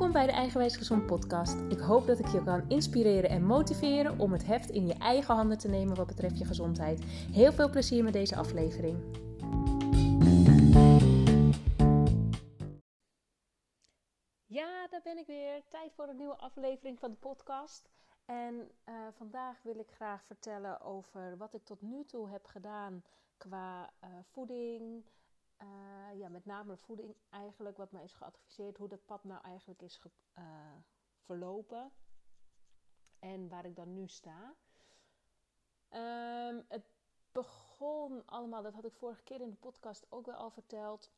Welkom bij de Eigenwijs Gezond podcast. Ik hoop dat ik je kan inspireren en motiveren om het heft in je eigen handen te nemen wat betreft je gezondheid. Heel veel plezier met deze aflevering. Ja, daar ben ik weer. Tijd voor een nieuwe aflevering van de podcast. En uh, vandaag wil ik graag vertellen over wat ik tot nu toe heb gedaan qua uh, voeding, uh, ja, met name voeding eigenlijk, wat mij is geadviseerd, hoe dat pad nou eigenlijk is ge, uh, verlopen en waar ik dan nu sta. Um, het begon allemaal, dat had ik vorige keer in de podcast ook wel al verteld,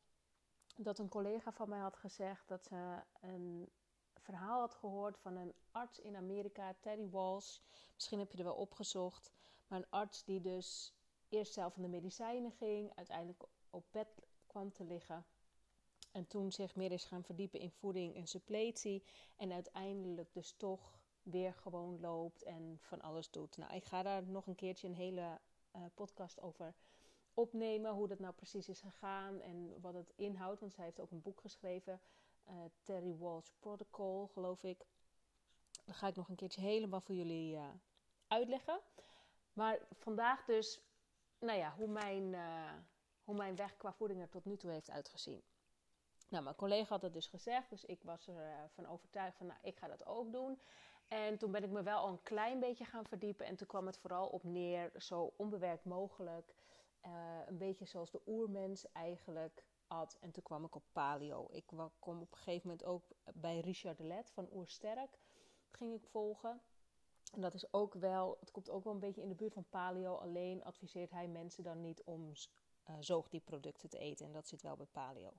dat een collega van mij had gezegd dat ze een verhaal had gehoord van een arts in Amerika, Terry Walsh. Misschien heb je er wel opgezocht, maar een arts die dus eerst zelf van de medicijnen ging, uiteindelijk op bed te liggen. En toen zich meer is gaan verdiepen in voeding en suppletie. En uiteindelijk dus toch weer gewoon loopt en van alles doet. Nou, ik ga daar nog een keertje een hele uh, podcast over opnemen. Hoe dat nou precies is gegaan en wat het inhoudt. Want zij heeft ook een boek geschreven. Uh, Terry Walsh Protocol, geloof ik. Dat ga ik nog een keertje helemaal voor jullie uh, uitleggen. Maar vandaag dus, nou ja, hoe mijn hoe mijn weg qua voeding er tot nu toe heeft uitgezien. Nou, mijn collega had het dus gezegd, dus ik was ervan uh, overtuigd van, nou, ik ga dat ook doen. En toen ben ik me wel al een klein beetje gaan verdiepen en toen kwam het vooral op neer, zo onbewerkt mogelijk, uh, een beetje zoals de oermens eigenlijk at. En toen kwam ik op paleo. Ik kwam op een gegeven moment ook bij Richard Let van Oersterk, ging ik volgen. En dat is ook wel, het komt ook wel een beetje in de buurt van paleo. Alleen adviseert hij mensen dan niet om uh, zoogdierproducten te eten. En dat zit wel bij paleo.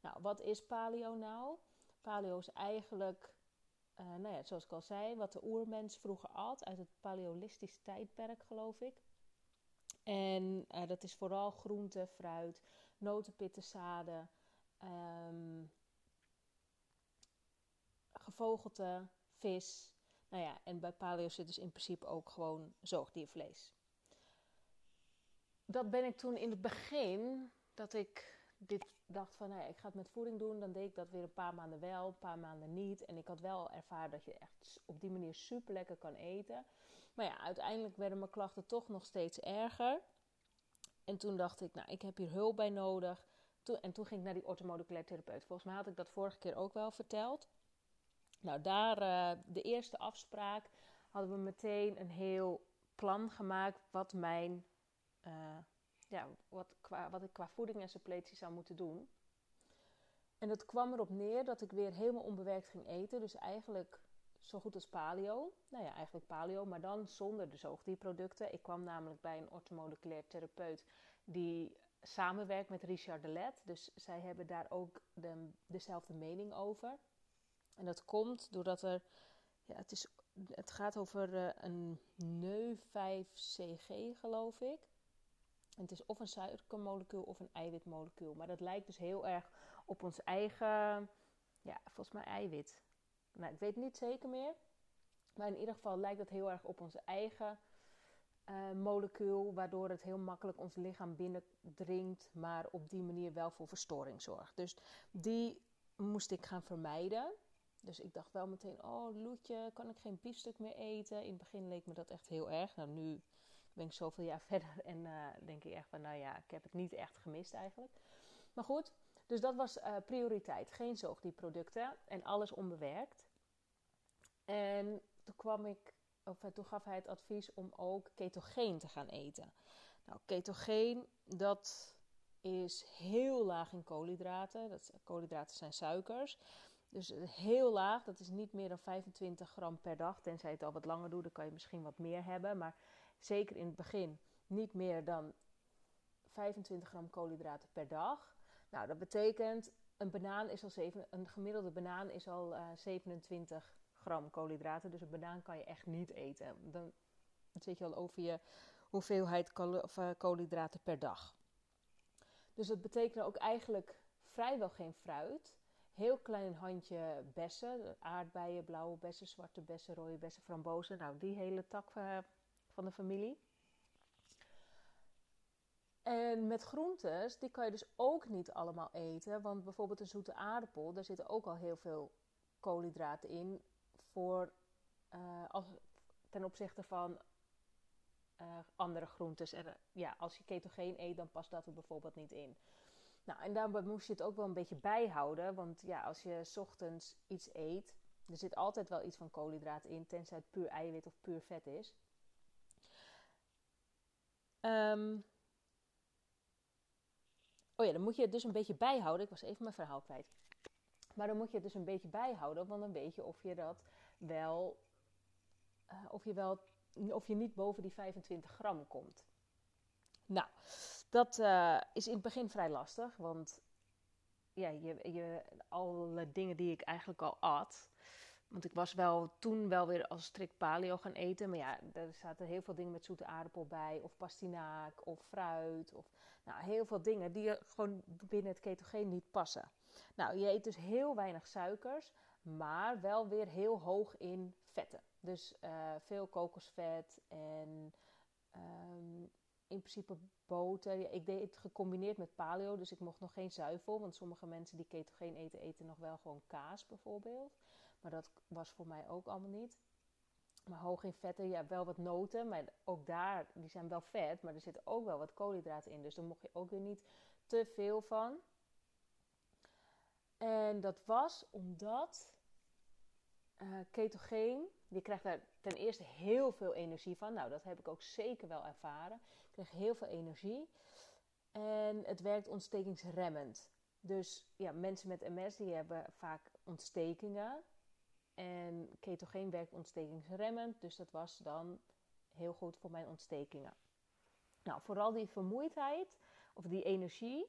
Nou, wat is paleo nou? Paleo is eigenlijk, uh, nou ja, zoals ik al zei, wat de oermens vroeger at uit het paleolistisch tijdperk, geloof ik. En uh, dat is vooral groente, fruit, notenpitten, zaden, um, gevogelte, vis. Nou ja, en bij paleo zit dus in principe ook gewoon zoogdiervlees dat ben ik toen in het begin, dat ik dit dacht van, ik ga het met voeding doen. Dan deed ik dat weer een paar maanden wel, een paar maanden niet. En ik had wel ervaren dat je echt op die manier super lekker kan eten. Maar ja, uiteindelijk werden mijn klachten toch nog steeds erger. En toen dacht ik, nou, ik heb hier hulp bij nodig. en toen ging ik naar die orthomoleculair therapeut. Volgens mij had ik dat vorige keer ook wel verteld. Nou, daar, uh, de eerste afspraak, hadden we meteen een heel plan gemaakt wat mijn uh, ja, wat, qua, wat ik qua voeding en suppletie zou moeten doen. En dat kwam erop neer dat ik weer helemaal onbewerkt ging eten. Dus eigenlijk zo goed als paleo. Nou ja, eigenlijk paleo, maar dan zonder de zoogdierproducten. Ik kwam namelijk bij een orthomoleculair therapeut die samenwerkt met Richard de Let. Dus zij hebben daar ook de, dezelfde mening over. En dat komt doordat er, ja, het, is, het gaat over uh, een NEU5CG geloof ik het is of een suikermolecuul of een eiwitmolecuul. Maar dat lijkt dus heel erg op ons eigen, ja, volgens mij eiwit. Nou, ik weet het niet zeker meer. Maar in ieder geval lijkt het heel erg op ons eigen uh, molecuul. Waardoor het heel makkelijk ons lichaam binnendringt. Maar op die manier wel voor verstoring zorgt. Dus die moest ik gaan vermijden. Dus ik dacht wel meteen, oh Loetje, kan ik geen biefstuk meer eten? In het begin leek me dat echt heel erg. Nou, nu ben ik zoveel jaar verder en uh, denk ik echt van, nou ja, ik heb het niet echt gemist eigenlijk. Maar goed, dus dat was uh, prioriteit. Geen zoogdierproducten en alles onbewerkt. En toen kwam ik, of eh, toen gaf hij het advies om ook ketogeen te gaan eten. Nou, ketogeen, dat is heel laag in koolhydraten. Dat, koolhydraten zijn suikers. Dus heel laag, dat is niet meer dan 25 gram per dag. Tenzij je het al wat langer doet, dan kan je misschien wat meer hebben. Maar zeker in het begin, niet meer dan 25 gram koolhydraten per dag. Nou, dat betekent een banaan is al 7, een gemiddelde banaan is al uh, eh, 27 gram koolhydraten. Dus een banaan kan je echt niet eten. Dan zit je al over je hoeveelheid uh, koolhydraten per dag. Dus dat betekent ook eigenlijk vrijwel geen fruit. Heel klein handje bessen, aardbeien, blauwe bessen, zwarte bessen, rode bessen, frambozen. Nou, die hele tak uh, van de familie. En met groentes, die kan je dus ook niet allemaal eten. Want bijvoorbeeld een zoete aardappel, daar zitten ook al heel veel koolhydraten in voor, als, ten opzichte van andere groentes. En, ja, als je ketogeen eet, dan past dat er bijvoorbeeld niet in. Nou, en daarbij moest je het ook wel een beetje bijhouden. Want ja, als je ochtends iets eet, er zit altijd wel iets van koolhydraten in, tenzij het puur eiwit of puur vet is. Um, oh ja, dan moet je het dus een beetje bijhouden. Ik was even mijn verhaal kwijt. Maar dan moet je het dus een beetje bijhouden, want dan weet je of je dat wel, uh, of je wel, of je niet boven die 25 gram komt. Nou, dat uh, is in het begin vrij lastig, want ja, je, je, alle dingen die ik eigenlijk al at. Want ik was wel toen wel weer als strikt paleo gaan eten. Maar ja, er zaten heel veel dingen met zoete aardappel bij. Of pastinaak, of fruit. Of nou, heel veel dingen die gewoon binnen het ketogeen niet passen. Nou, je eet dus heel weinig suikers. Maar wel weer heel hoog in vetten. Dus uh, veel kokosvet en um, in principe boter. ik deed het gecombineerd met paleo, dus ik mocht nog geen zuivel. Want sommige mensen die ketogeen eten, eten nog wel gewoon kaas bijvoorbeeld. Maar dat was voor mij ook allemaal niet. Maar hoog in vetten, ja, wel wat noten. Maar ook daar, die zijn wel vet, maar er zitten ook wel wat koolhydraten in. Dus daar mocht je ook weer niet te veel van. En dat was omdat uh, ketogeen, je krijgt daar ten eerste heel veel energie van. Nou, dat heb ik ook zeker wel ervaren. Ik kreeg heel veel energie. En het werkt ontstekingsremmend. Dus ja, mensen met MS die hebben vaak ontstekingen. En ketogeen werkt ontstekingsremmend. Dus dat was dan heel goed voor mijn ontstekingen. Nou, vooral die vermoeidheid of die energie.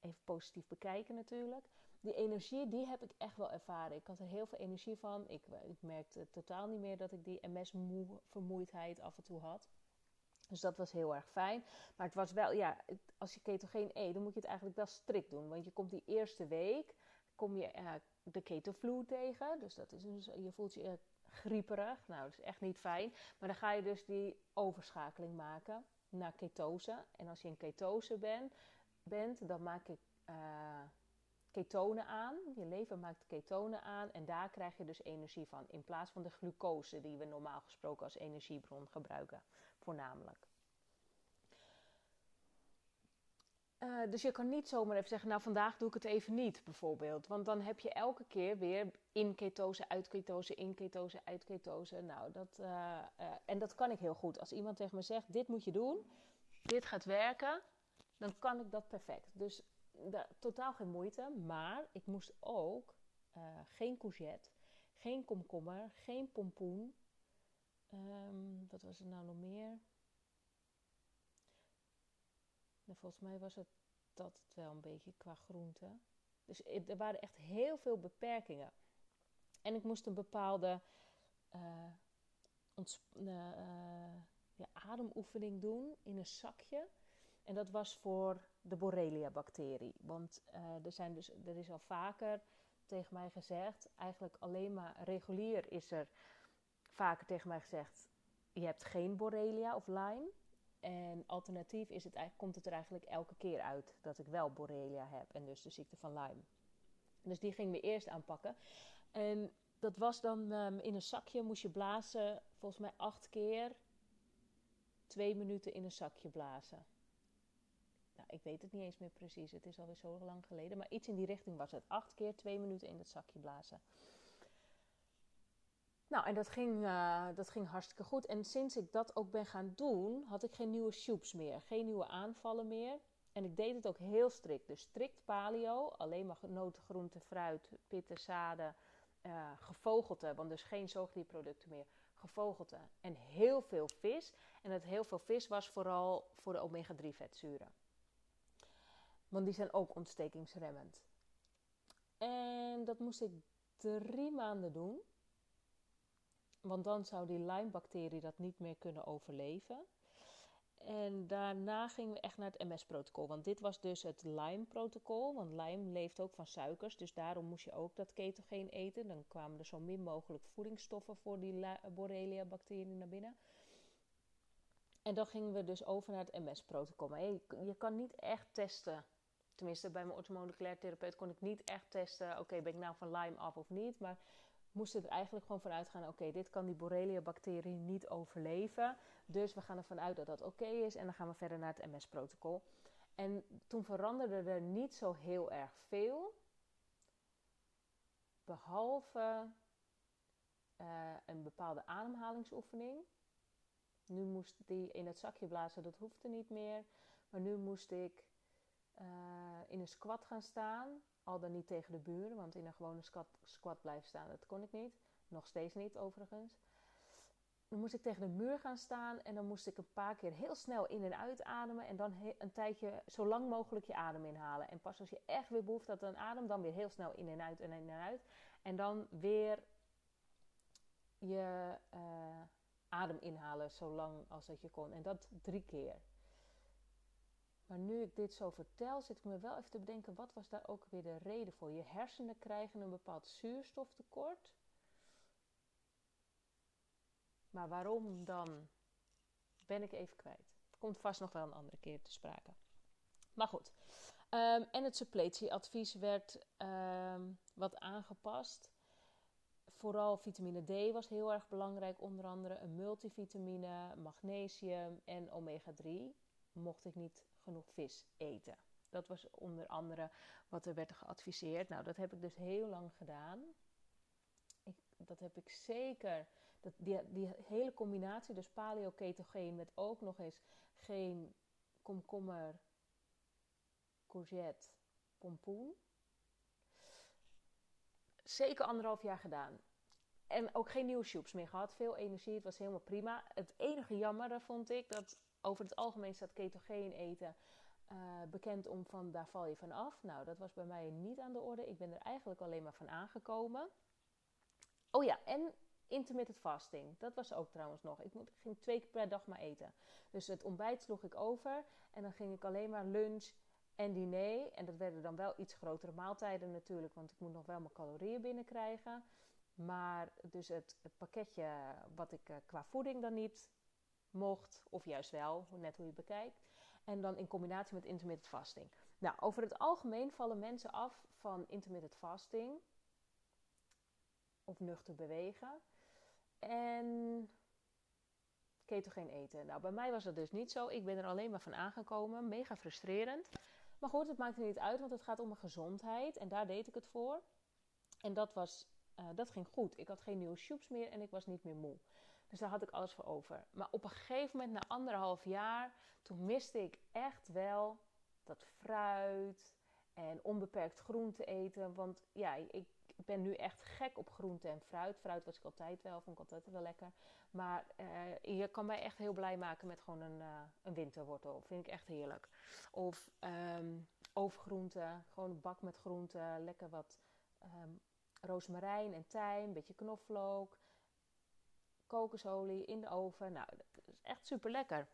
Even positief bekijken natuurlijk die energie, die heb ik echt wel ervaren. Ik had er heel veel energie van. Ik, ik merkte totaal niet meer dat ik die MS-vermoeidheid af en toe had. Dus dat was heel erg fijn. Maar het was wel, ja, als je ketogeen eet, dan moet je het eigenlijk wel strikt doen. Want je komt die eerste week, kom je uh, de ketovloed tegen. Dus dat is dus, je voelt je grieperig. Nou, dat is echt niet fijn. Maar dan ga je dus die overschakeling maken naar ketose. En als je in ketose bent, bent dan maak ik... Uh, ketonen aan. Je lever maakt ketonen aan en daar krijg je dus energie van. In plaats van de glucose die we normaal gesproken als energiebron gebruiken, voornamelijk. Uh, dus je kan niet zomaar even zeggen, nou vandaag doe ik het even niet, bijvoorbeeld. Want dan heb je elke keer weer in ketose, uit ketose, in ketose, uit ketose. Nou, dat, uh, uh, en dat kan ik heel goed. Als iemand tegen me zegt, dit moet je doen, dit gaat werken, dan kan ik dat perfect. Dus totaal geen moeite. Maar ik moest ook geen courgette, geen komkommer, geen pompoen. Um, wat was er nou nog meer? Nou, volgens mij was het dat het wel een beetje qua groente. Dus er waren echt heel veel beperkingen. En ik moest een bepaalde uh, uh, ja, ademoefening doen in een zakje. En dat was voor de Borrelia-bacterie. Want er, zijn dus, er is al vaker tegen mij gezegd, eigenlijk alleen maar regulier is er vaker tegen mij gezegd, je hebt geen Borrelia of Lyme. En alternatief is het, komt het er eigenlijk elke keer uit dat ik wel Borrelia heb en dus de ziekte van Lyme. Dus die ging we eerst aanpakken. En dat was dan um, in een zakje, moest je blazen, volgens mij acht keer, twee minuten in een zakje blazen ik weet het niet eens meer precies. Het is alweer zo lang geleden. Maar iets in die richting was het. Acht keer twee minuten in het zakje blazen. Nou, en dat ging, uh, dat ging hartstikke goed. En sinds ik dat ook ben gaan doen, had ik geen nieuwe shoops meer. Geen nieuwe aanvallen meer. En ik deed het ook heel strikt. Dus strikt paleo. Alleen maar noten, groenten, fruit, pitten, zaden, uh, gevogelte. Want dus geen zoogdierproducten meer. Gevogelte. En heel veel vis. En het heel veel vis was vooral voor de omega-3 vetzuren. Want die zijn ook ontstekingsremmend. En dat moest ik drie maanden doen. Want dan zou die Lyme-bacterie dat niet meer kunnen overleven. En daarna gingen we echt naar het MS-protocol. Want dit was dus het Lyme-protocol. Want Lyme leeft ook van suikers. Dus daarom moest je ook dat ketogeen eten. Dan kwamen er zo min mogelijk voedingsstoffen voor die Borrelia-bacterie naar binnen. En dan gingen we dus over naar het MS-protocol. Je, kan niet echt testen tenminste bij mijn orthomoleculair therapeut kon ik niet echt testen, oké, ben ik nou van Lyme af of niet, maar moest er eigenlijk gewoon vanuit gaan, oké, dit kan die Borrelia-bacterie niet overleven, dus we gaan ervan uit dat dat oké is en dan gaan we verder naar het MS-protocol. En toen veranderde er niet zo heel erg veel, behalve uh, een bepaalde ademhalingsoefening. Nu moest die in het zakje blazen, dat hoefde niet meer. Maar nu moest ik uh, in een squat gaan staan. Al dan niet tegen de buren, want in een gewone squat, squat staan, dat kon ik niet. Nog steeds niet, overigens. Dan moest ik tegen de muur gaan staan en dan moest ik een paar keer heel snel in en uitademen. En dan een tijdje zo lang mogelijk je adem inhalen. En pas als je echt weer behoefte had aan adem, dan weer heel snel in en uit en in en uit. En dan weer je uh, adem inhalen zo lang als dat je kon. En dat drie keer. Maar nu ik dit zo vertel, zit ik me wel even te bedenken, wat was daar ook weer de reden voor? Je hersenen krijgen een bepaald zuurstoftekort. Maar waarom dan? Ben ik even kwijt. Komt vast nog wel een andere keer te sprake. Maar goed. Um, en het suppletieadvies werd um, wat aangepast vooral vitamine D was heel erg belangrijk. Onder andere een multivitamine, magnesium en omega-3. Mocht ik niet genoeg vis eten. Dat was onder andere wat er werd geadviseerd. Nou, dat heb ik dus heel lang gedaan. Ik, dat heb ik zeker. Dat, die, die hele combinatie, dus paleo-ketogeen met ook nog eens geen komkommer, courgette, pompoen zeker anderhalf jaar gedaan. En ook geen nieuwe shoops meer gehad. Veel energie, het was helemaal prima. Het enige jammer vond ik dat over het algemeen staat ketogeen eten uh, bekend om van daar val je van af. Nou, dat was bij mij niet aan de orde. Ik ben er eigenlijk alleen maar van aangekomen. Oh ja, en intermittent fasting. Dat was ook trouwens nog. Ik, ging twee keer per dag maar eten. Dus het ontbijt sloeg ik over. En dan ging ik alleen maar lunch en diner. En dat werden dan wel iets grotere maaltijden natuurlijk, want ik moet nog wel mijn calorieën binnenkrijgen. Maar dus het, pakketje wat ik uh, qua voeding dan niet mocht, of juist wel, net hoe je het bekijkt. En dan in combinatie met intermittent fasting. Nou, over het algemeen vallen mensen af van intermittent fasting of nuchter bewegen. En ketogeen eten. Nou, bij mij was dat dus niet zo. Ik ben er alleen maar van aangekomen. Mega frustrerend. Maar goed, het maakt niet uit, want het gaat om mijn gezondheid. En daar deed ik het voor. En dat, was, uh, dat ging goed. Ik had geen nieuwe shoops meer en ik was niet meer moe. Dus daar had ik alles voor over. Maar op een gegeven moment, na anderhalf jaar, toen miste ik echt wel dat fruit en onbeperkt groente eten. Want ja, ik ben nu echt gek op groente en fruit. Fruit was ik altijd wel, vond ik altijd wel lekker. Maar uh, je kan mij echt heel blij maken met gewoon een, uh, een winterwortel. Vind ik echt heerlijk. Of um, overgroente, gewoon een bak met groente. Lekker wat um, rozemarijn en tijm, een beetje knoflook. Kokosolie in de oven. Nou, dat is echt super lekker.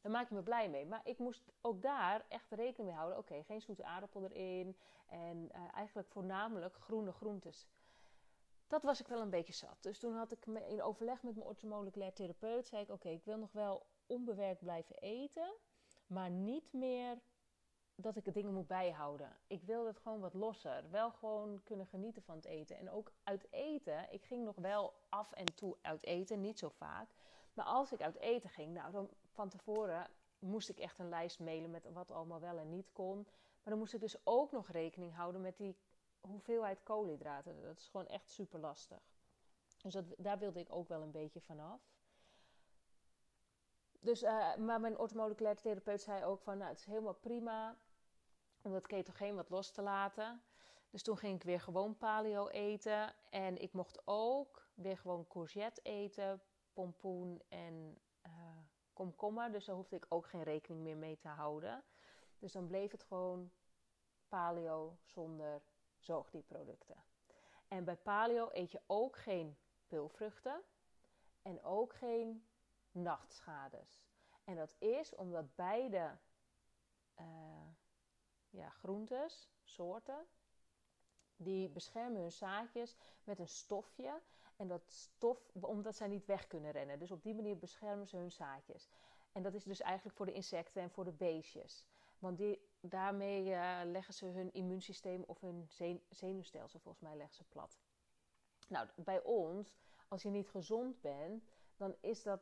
Daar maak je me blij mee. Maar ik moest ook daar echt rekening mee houden. Oké, geen zoete aardappel erin. En uh, eigenlijk voornamelijk groene groentes. Dat was ik wel een beetje zat. Dus toen had ik in overleg met mijn orthomoleculair therapeut. Zei ik, oké, ik wil nog wel onbewerkt blijven eten. Maar niet meer dat ik dingen moet bijhouden. Ik wil het gewoon wat losser. Wel gewoon kunnen genieten van het eten. En ook uit eten. Ik ging nog wel af en toe uit eten. Niet zo vaak. Maar als ik uit eten ging, nou, dan van tevoren moest ik echt een lijst mailen met wat allemaal wel en niet kon. Maar dan moest ik dus ook nog rekening houden met die hoeveelheid koolhydraten. Dat is gewoon echt super lastig. Dus dat, daar wilde ik ook wel een beetje vanaf. Dus, uh, maar mijn orthomoleculaire therapeut zei ook van, nou, het is helemaal prima om dat ketogeen wat los te laten. Dus toen ging ik weer gewoon paleo eten. En ik mocht ook weer gewoon courgette eten, pompoen en uh, komkommer. Dus daar hoefde ik ook geen rekening meer mee te houden. Dus dan bleef het gewoon paleo zonder zoogdierproducten. En bij paleo eet je ook geen pulvruchten en ook geen nachtschades. En dat is omdat beide uh, ja, groentes, soorten, die beschermen hun zaadjes met een stofje. En dat stof, omdat zij niet weg kunnen rennen. Dus op die manier beschermen ze hun zaadjes. En dat is dus eigenlijk voor de insecten en voor de beestjes. Want die, daarmee eh, leggen ze hun immuunsysteem of hun zenuwstelsel, volgens mij, leggen ze plat. Nou, bij ons, als je niet gezond bent, dan is dat,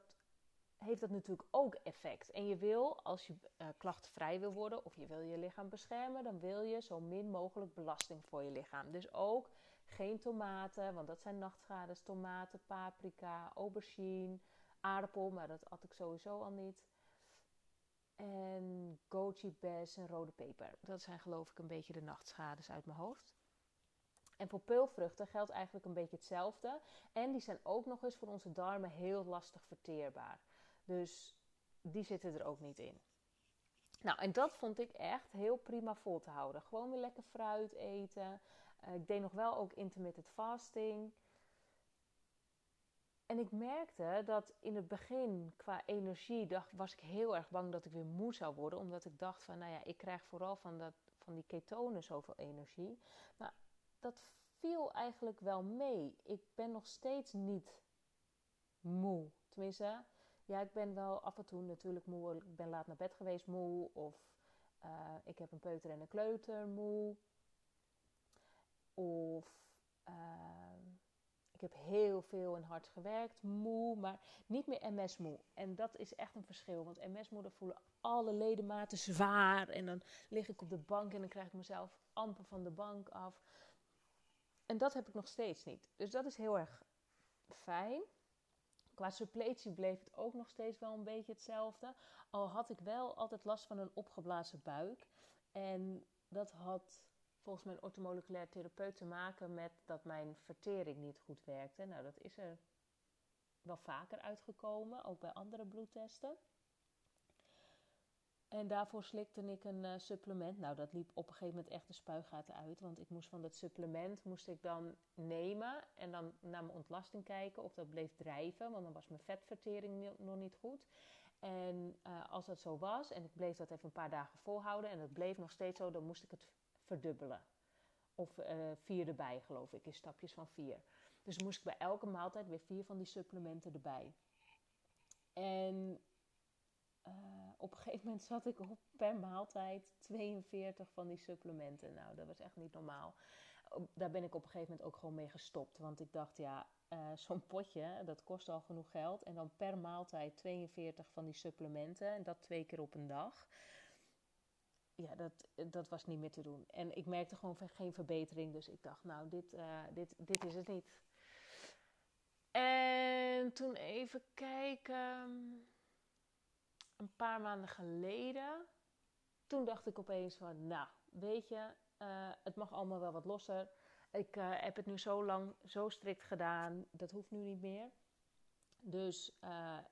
heeft dat natuurlijk ook effect. En je wil, als je uh, klachtenvrij wil worden of je wil je lichaam beschermen, dan wil je zo min mogelijk belasting voor je lichaam. Dus ook geen tomaten, want dat zijn nachtschades. Tomaten, paprika, aubergine, aardappel, maar dat at ik sowieso al niet. En goji bes en rode peper. Dat zijn geloof ik een beetje de nachtschades uit mijn hoofd. En voor peulvruchten geldt eigenlijk een beetje hetzelfde. En die zijn ook nog eens voor onze darmen heel lastig verteerbaar. Dus die zitten er ook niet in. Nou, en dat vond ik echt heel prima vol te houden. Gewoon weer lekker fruit eten. Uh, ik deed nog wel ook intermittent fasting. En ik merkte dat in het begin qua energie dacht, was ik heel erg bang dat ik weer moe zou worden. Omdat ik dacht van, nou ja, ik krijg vooral van, dat, van die ketonen zoveel energie. Maar dat viel eigenlijk wel mee. Ik ben nog steeds niet moe. Tenminste, ja, ik ben wel af en toe natuurlijk moe. Ik ben laat naar bed geweest moe. Of uh, ik heb een peuter en een kleuter moe. Of uh, ik heb heel veel en hard gewerkt, moe, maar niet meer MS-moe. En dat is echt een verschil. Want MS-moe, voelen alle ledematen zwaar. En dan lig ik op de bank en dan krijg ik mezelf amper van de bank af. En dat heb ik nog steeds niet. Dus dat is heel erg fijn. Qua suppletie bleef het ook nog steeds wel een beetje hetzelfde. Al had ik wel altijd last van een opgeblazen buik. En dat had volgens mijn ortomoleculair therapeut te maken met dat mijn vertering niet goed werkte. Nou, dat is er wel vaker uitgekomen, ook bij andere bloedtesten. En daarvoor slikte ik een uh, supplement. Nou, dat liep op een gegeven moment echt de spuigaten uit. Want ik moest van dat supplement moest ik dan nemen en dan naar mijn ontlasting kijken of dat bleef drijven. Want dan was mijn vetvertering nog niet goed. En uh, als dat zo was en ik bleef dat even een paar dagen volhouden en het bleef nog steeds zo, dan moest ik het verdubbelen. Of uh, vier erbij, geloof ik, in stapjes van vier. Dus moest ik bij elke maaltijd weer vier van die supplementen erbij. En uh, op een gegeven moment zat ik op per maaltijd 42 van die supplementen. Nou, dat was echt niet normaal. Daar ben ik op een gegeven moment ook gewoon mee gestopt. Want ik dacht, ja, uh, zo'n potje, dat kost al genoeg geld. En dan per maaltijd 42 van die supplementen. En dat twee keer op een dag ja, dat, dat was niet meer te doen. En ik merkte gewoon geen verbetering. Dus ik dacht, nou, dit, uh, dit, dit is het niet. En toen even kijken. Een paar maanden geleden. Toen dacht ik opeens van, nou, weet je, uh, het mag allemaal wel wat losser. Ik uh, heb het nu zo lang, zo strikt gedaan. Dat hoeft nu niet meer. Dus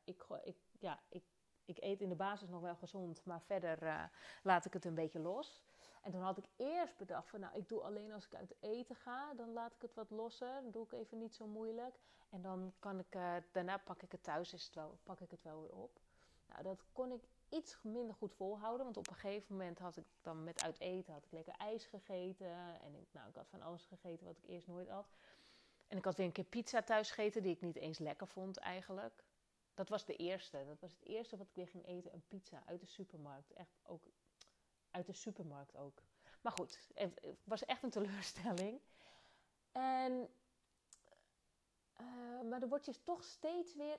ik, ik, ja, ik ik eet in de basis nog wel gezond, maar verder laat ik het een beetje los. En toen had ik eerst bedacht van, nou, ik doe alleen als ik uit eten ga, dan laat ik het wat losser. Dan doe ik even niet zo moeilijk. En dan kan ik, daarna pak ik het thuis, is het wel, pak ik het wel weer op. Nou, dat kon ik iets minder goed volhouden, want op een gegeven moment had ik dan met uit eten, had ik lekker ijs gegeten. En ik, nou, ik had van alles gegeten wat ik eerst nooit had. En ik had weer een keer pizza thuis gegeten, die ik niet eens lekker vond eigenlijk. Dat was de eerste. Dat was het eerste wat ik weer ging eten. Een pizza uit de supermarkt. Echt ook uit de supermarkt ook. Maar goed, het was echt een teleurstelling. En, uh, maar dan word je toch steeds weer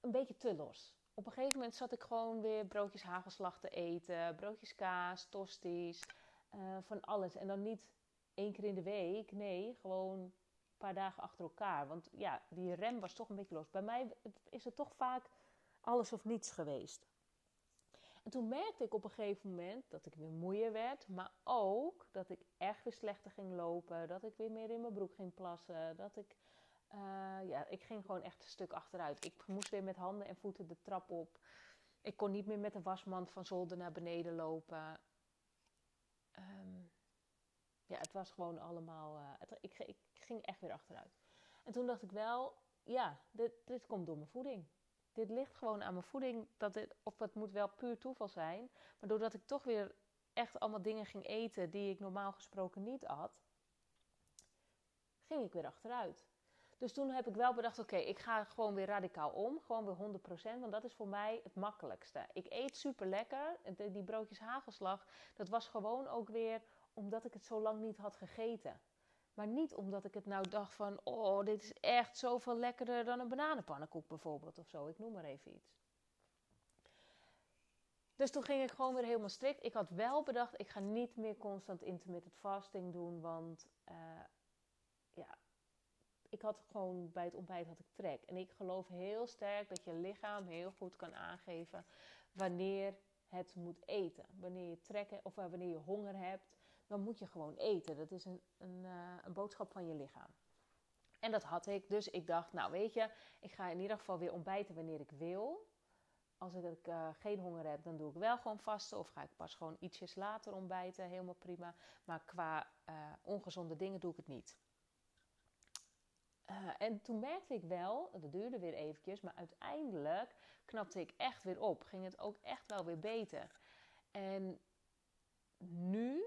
een beetje te los. Op een gegeven moment zat ik gewoon weer broodjes hagelslag te eten. Broodjes kaas, tosties, uh, van alles. En dan niet één keer in de week. Nee, gewoon paar dagen achter elkaar. Want ja, die rem was toch een beetje los. Bij mij is het toch vaak alles of niets geweest. En toen merkte ik op een gegeven moment dat ik weer moeier werd, maar ook dat ik echt weer slechter ging lopen, dat ik weer meer in mijn broek ging plassen, dat ik, uh, ja, ik ging gewoon echt een stuk achteruit. Ik moest weer met handen en voeten de trap op. Ik kon niet meer met de wasmand van zolder naar beneden lopen. Um, ja, het was gewoon allemaal. Het, ik, ik, ging echt weer achteruit. En toen dacht ik wel, ja, dit, dit komt door mijn voeding. Dit ligt gewoon aan mijn voeding. Dat dit, of het moet wel puur toeval zijn. Maar doordat ik toch weer echt allemaal dingen ging eten die ik normaal gesproken niet at, ging ik weer achteruit. Dus toen heb ik wel bedacht, oké, ik ga gewoon weer radicaal om. Gewoon weer 100%, want dat is voor mij het makkelijkste. Ik eet super lekker. Die broodjes hagelslag, dat was gewoon ook weer omdat ik het zo lang niet had gegeten. Maar niet omdat ik het nou dacht van, oh, dit is echt zoveel lekkerder dan een bananenpannenkoek bijvoorbeeld of zo. Ik noem maar even iets. Dus toen ging ik gewoon weer helemaal strikt. Ik had wel bedacht, ik ga niet meer constant intermittent fasting doen, want uh, ja, ik had gewoon bij het ontbijt had ik trek. En ik geloof heel sterk dat je lichaam heel goed kan aangeven wanneer het moet eten. Wanneer je trek of wanneer je honger hebt, dan moet je gewoon eten. Dat is een, een, uh, een boodschap van je lichaam. En dat had ik. Dus ik dacht, nou weet je, ik ga in ieder geval weer ontbijten wanneer ik wil. Als ik uh, geen honger heb, dan doe ik wel gewoon vasten. Of ga ik pas gewoon ietsjes later ontbijten. Helemaal prima. Maar qua ongezonde dingen doe ik het niet. Uh, en toen merkte ik wel, dat duurde weer eventjes, maar uiteindelijk knapte ik echt weer op. Ging het ook echt wel weer beter. En nu,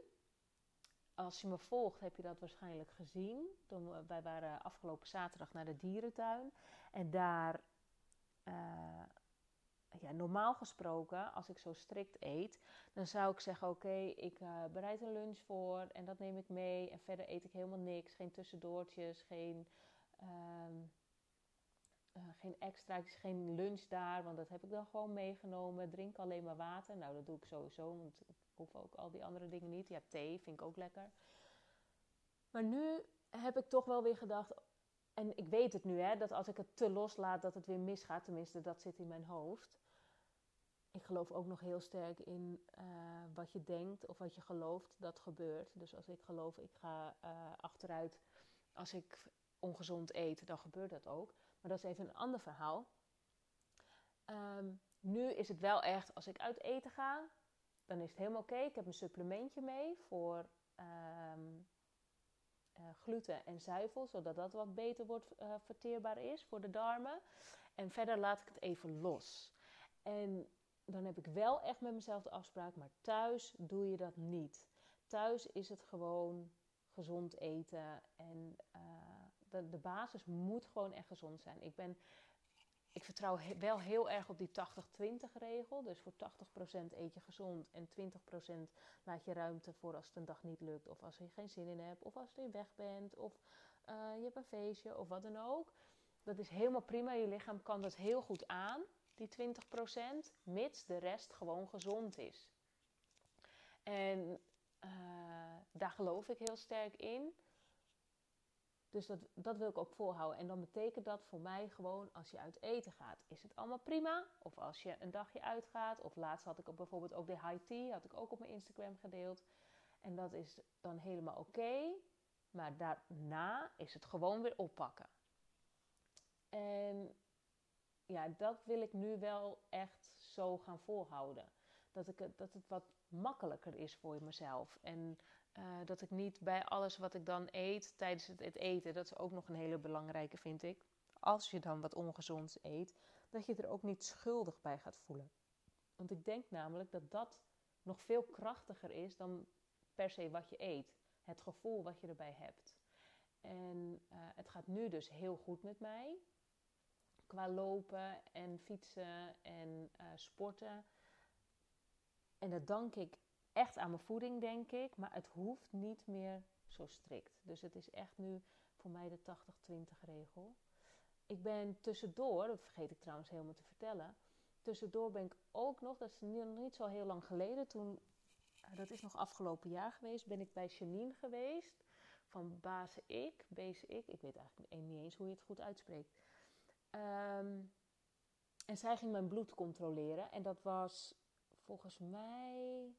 als je me volgt, heb je dat waarschijnlijk gezien. Toen, wij waren afgelopen zaterdag naar de dierentuin. En daar, uh, ja, normaal gesproken, als ik zo strikt eet, dan zou ik zeggen: Oké, ik uh, bereid een lunch voor en dat neem ik mee. En verder eet ik helemaal niks. Geen tussendoortjes, geen Um, uh, geen extra's, geen lunch daar, want dat heb ik dan gewoon meegenomen. Drink alleen maar water. Nou, dat doe ik sowieso, want ik hoef ook al die andere dingen niet. Ja, thee vind ik ook lekker. Maar nu heb ik toch wel weer gedacht, en ik weet het nu, hè, dat als ik het te loslaat, dat het weer misgaat. Tenminste, dat zit in mijn hoofd. Ik geloof ook nog heel sterk in uh, wat je denkt of wat je gelooft, dat gebeurt. Dus als ik geloof, ik ga uh, achteruit als ik ongezond eten, dan gebeurt dat ook. Maar dat is even een ander verhaal. Um, nu is het wel echt, als ik uit eten ga, dan is het helemaal oké. Ik heb een supplementje mee voor um, uh, gluten en zuivel, zodat dat wat beter wordt uh, verteerbaar is voor de darmen. En verder laat ik het even los. En dan heb ik wel echt met mezelf de afspraak, maar thuis doe je dat niet. Thuis is het gewoon gezond eten en uh, de, de basis moet gewoon echt gezond zijn. Ik, ben, ik vertrouw wel heel erg op die 80-20 regel. Dus voor 80% eet je gezond en 20% laat je ruimte voor als het een dag niet lukt. Of als je geen zin in hebt. Of als je weg bent. Of uh, je hebt een feestje of wat dan ook. Dat is helemaal prima. Je lichaam kan dat heel goed aan, die 20%, mits de rest gewoon gezond is. En uh, daar geloof ik heel sterk in. Dus dat, dat wil ik ook volhouden. En dan betekent dat voor mij gewoon als je uit eten gaat, is het allemaal prima. Of als je een dagje uitgaat. Of laatst had ik bijvoorbeeld ook de high tea, had ik ook op mijn Instagram gedeeld. En dat is dan helemaal oké. maar daarna is het gewoon weer oppakken. En ja, dat wil ik nu wel echt zo gaan volhouden. Dat, ik, dat het wat makkelijker is voor mezelf. En uh, dat ik niet bij alles wat ik dan eet tijdens het, het, eten, dat is ook nog een hele belangrijke, vind ik. Als je dan wat ongezonds eet, dat je er ook niet schuldig bij gaat voelen. Want ik denk namelijk dat dat nog veel krachtiger is dan per se wat je eet. Het gevoel wat je erbij hebt. En uh, het gaat nu dus heel goed met mij. Qua lopen en fietsen en uh, sporten. En dat dank ik echt aan mijn voeding, denk ik. Maar het hoeft niet meer zo strikt. Dus het is echt nu voor mij de 80-20 regel. Ik ben tussendoor, dat vergeet ik trouwens helemaal te vertellen. Tussendoor ben ik ook nog, dat is niet zo heel lang geleden, toen, eh, dat is nog afgelopen jaar geweest, ben ik bij Janine geweest. Van Base Ik, Base Ik, ik weet eigenlijk niet eens hoe je het goed uitspreekt. Um, en zij ging mijn bloed controleren. En dat was volgens mij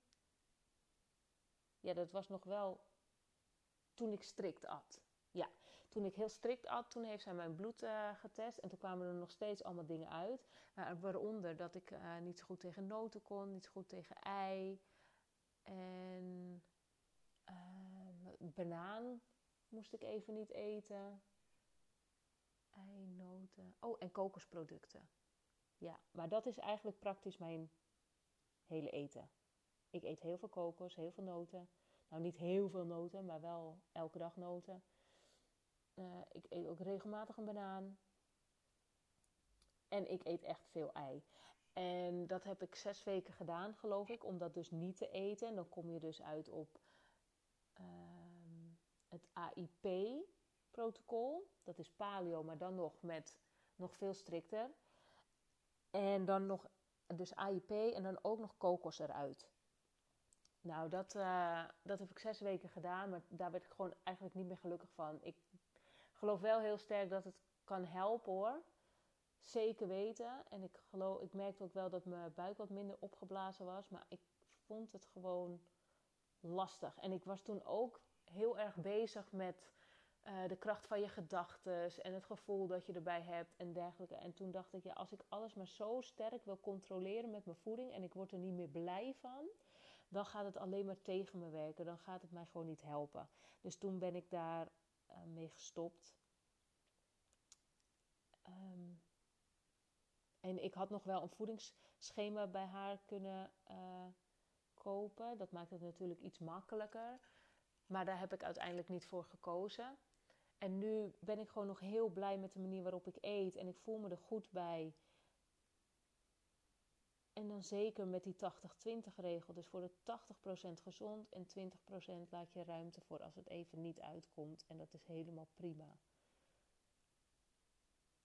ja, dat was nog wel toen ik strikt at. Ja, toen ik heel strikt at, toen heeft zij mijn bloed uh, getest. En toen kwamen er nog steeds allemaal dingen uit. Uh, waaronder dat ik uh, niet zo goed tegen noten kon, niet zo goed tegen ei. En banaan moest ik even niet eten. Ei, noten. Oh, en kokosproducten. Ja, maar dat is eigenlijk praktisch mijn hele eten. Ik eet heel veel kokos, heel veel noten. Nou, niet heel veel noten, maar wel elke dag noten. ik eet ook regelmatig een banaan. En ik eet echt veel ei. En dat heb ik zes weken gedaan, geloof ik, om dat dus niet te eten. En dan kom je dus uit op ehm, het AIP-protocol. Dat is paleo, maar dan nog met nog veel strikter. En dan nog, dus AIP en dan ook nog kokos eruit. Nou, dat, uh, dat heb ik zes weken gedaan, maar daar werd ik gewoon eigenlijk niet meer gelukkig van. Ik geloof wel heel sterk dat het kan helpen hoor. Zeker weten. En ik, geloof, ik merkte ook wel dat mijn buik wat minder opgeblazen was. Maar ik vond het gewoon lastig. En ik was toen ook heel erg bezig met uh, de kracht van je gedachten en het gevoel dat je erbij hebt en dergelijke. En toen dacht ik, ja, als ik alles maar zo sterk wil controleren met mijn voeding en ik word er niet meer blij van, dan gaat het alleen maar tegen me werken. Dan gaat het mij gewoon niet helpen. Dus toen ben ik daar uh, mee gestopt. Um, en ik had nog wel een voedingsschema bij haar kunnen uh, kopen. Dat maakt het natuurlijk iets makkelijker. Maar daar heb ik uiteindelijk niet voor gekozen. En nu ben ik gewoon nog heel blij met de manier waarop ik eet. En ik voel me er goed bij. En dan zeker met die 80-20 regel. Dus voor de 80% gezond en 20% laat je ruimte voor als het even niet uitkomt. En dat is helemaal prima.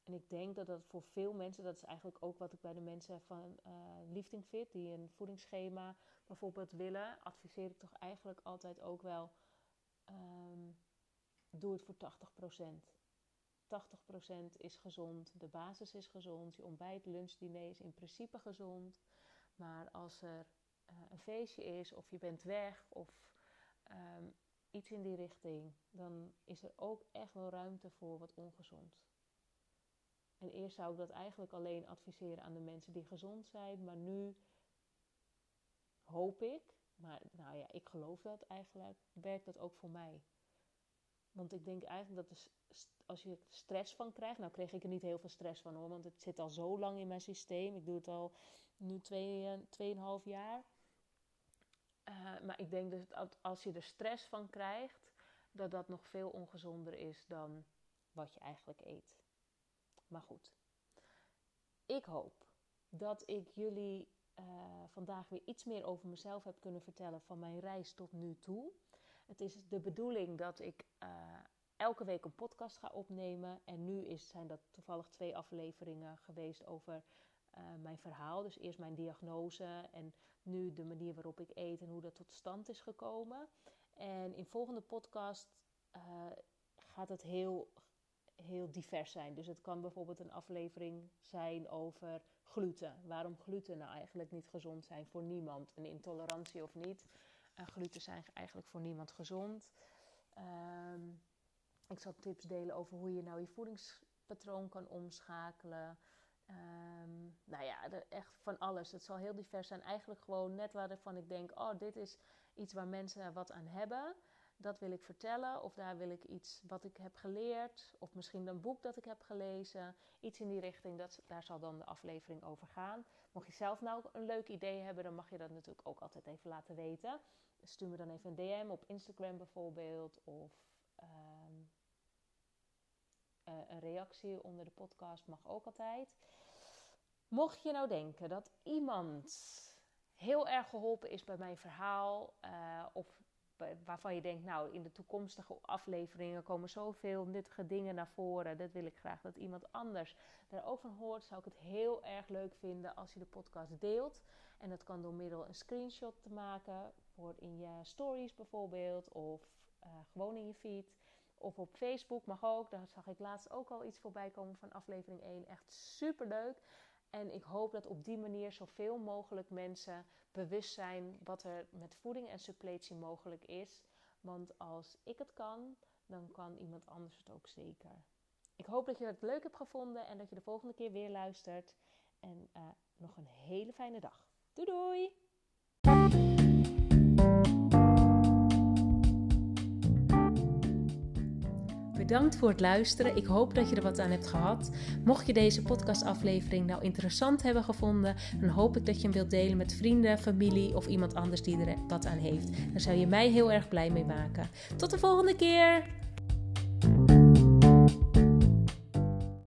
En ik denk dat dat voor veel mensen, dat is eigenlijk ook wat ik bij de mensen van uh, Lifting Fit, die een voedingsschema bijvoorbeeld willen, adviseer ik toch eigenlijk altijd ook wel, um, doe het voor 80%. 80% is gezond, de basis is gezond, je ontbijt, lunch, diner is in principe gezond. Maar als er uh, een feestje is of je bent weg of um, iets in die richting, dan is er ook echt wel ruimte voor wat ongezond. En eerst zou ik dat eigenlijk alleen adviseren aan de mensen die gezond zijn. Maar nu hoop ik, maar nou ja, ik geloof dat eigenlijk, werkt dat ook voor mij. Want ik denk eigenlijk dat als je stress van krijgt, nou kreeg ik er niet heel veel stress van hoor, want het zit al zo lang in mijn systeem. Ik doe het al nu twee, tweeënhalf jaar. Uh, maar ik denk dus dat als je er stress van krijgt, dat dat nog veel ongezonder is dan wat je eigenlijk eet. Maar goed, ik hoop dat ik jullie uh, vandaag weer iets meer over mezelf heb kunnen vertellen van mijn reis tot nu toe. Het is de bedoeling dat ik uh, elke week een podcast ga opnemen. En nu is, zijn dat toevallig twee afleveringen geweest over uh, mijn verhaal. Dus eerst mijn diagnose en nu de manier waarop ik eet en hoe dat tot stand is gekomen. En in volgende podcast gaat het heel heel divers zijn. Dus het kan bijvoorbeeld een aflevering zijn over gluten. Waarom gluten nou eigenlijk niet gezond zijn voor niemand. Een intolerantie of niet. Gluten zijn eigenlijk voor niemand gezond. Um, ik zal tips delen over hoe je nou je voedingspatroon kan omschakelen. Um, nou ja, echt van alles. Het zal heel divers zijn. Eigenlijk gewoon net waarvan ik denk: oh, dit is iets waar mensen wat aan hebben dat wil ik vertellen. Of daar wil ik iets wat ik heb geleerd. Of misschien een boek dat ik heb gelezen. Iets in die richting, dat, daar zal dan de aflevering over gaan. Mocht je zelf nou een leuk idee hebben, dan mag je dat natuurlijk ook altijd even laten weten. Stuur me dan even een DM op Instagram bijvoorbeeld. Of ehm, eh, een reactie onder de podcast mag ook altijd. Mocht je nou denken dat iemand heel erg geholpen is bij mijn verhaal, uh, of waarvan je denkt, nou, in de toekomstige afleveringen komen zoveel nuttige dingen naar voren. Dat wil ik graag dat iemand anders daar ook van hoort. Zou ik het heel erg leuk vinden als je de podcast deelt. En dat kan door middel een screenshot te maken voor in je stories bijvoorbeeld, of uh, gewoon in je feed. Of op Facebook mag ook. Daar zag ik laatst ook al iets voorbij komen van aflevering 1. Echt super leuk. En ik hoop dat op die manier zoveel mogelijk mensen bewust zijn wat er met voeding en suppletie mogelijk is. Want als ik het kan, dan kan iemand anders het ook zeker. Ik hoop dat je het leuk hebt gevonden en dat je de volgende keer weer luistert. En uh, nog een hele fijne dag. Doei doei! Bedankt voor het luisteren. Ik hoop dat je er wat aan hebt gehad. Mocht je deze podcastaflevering nou interessant hebben gevonden, dan hoop ik dat je hem wilt delen met vrienden, familie of iemand anders die er wat aan heeft. Daar zou je mij heel erg blij mee maken. Tot de volgende keer!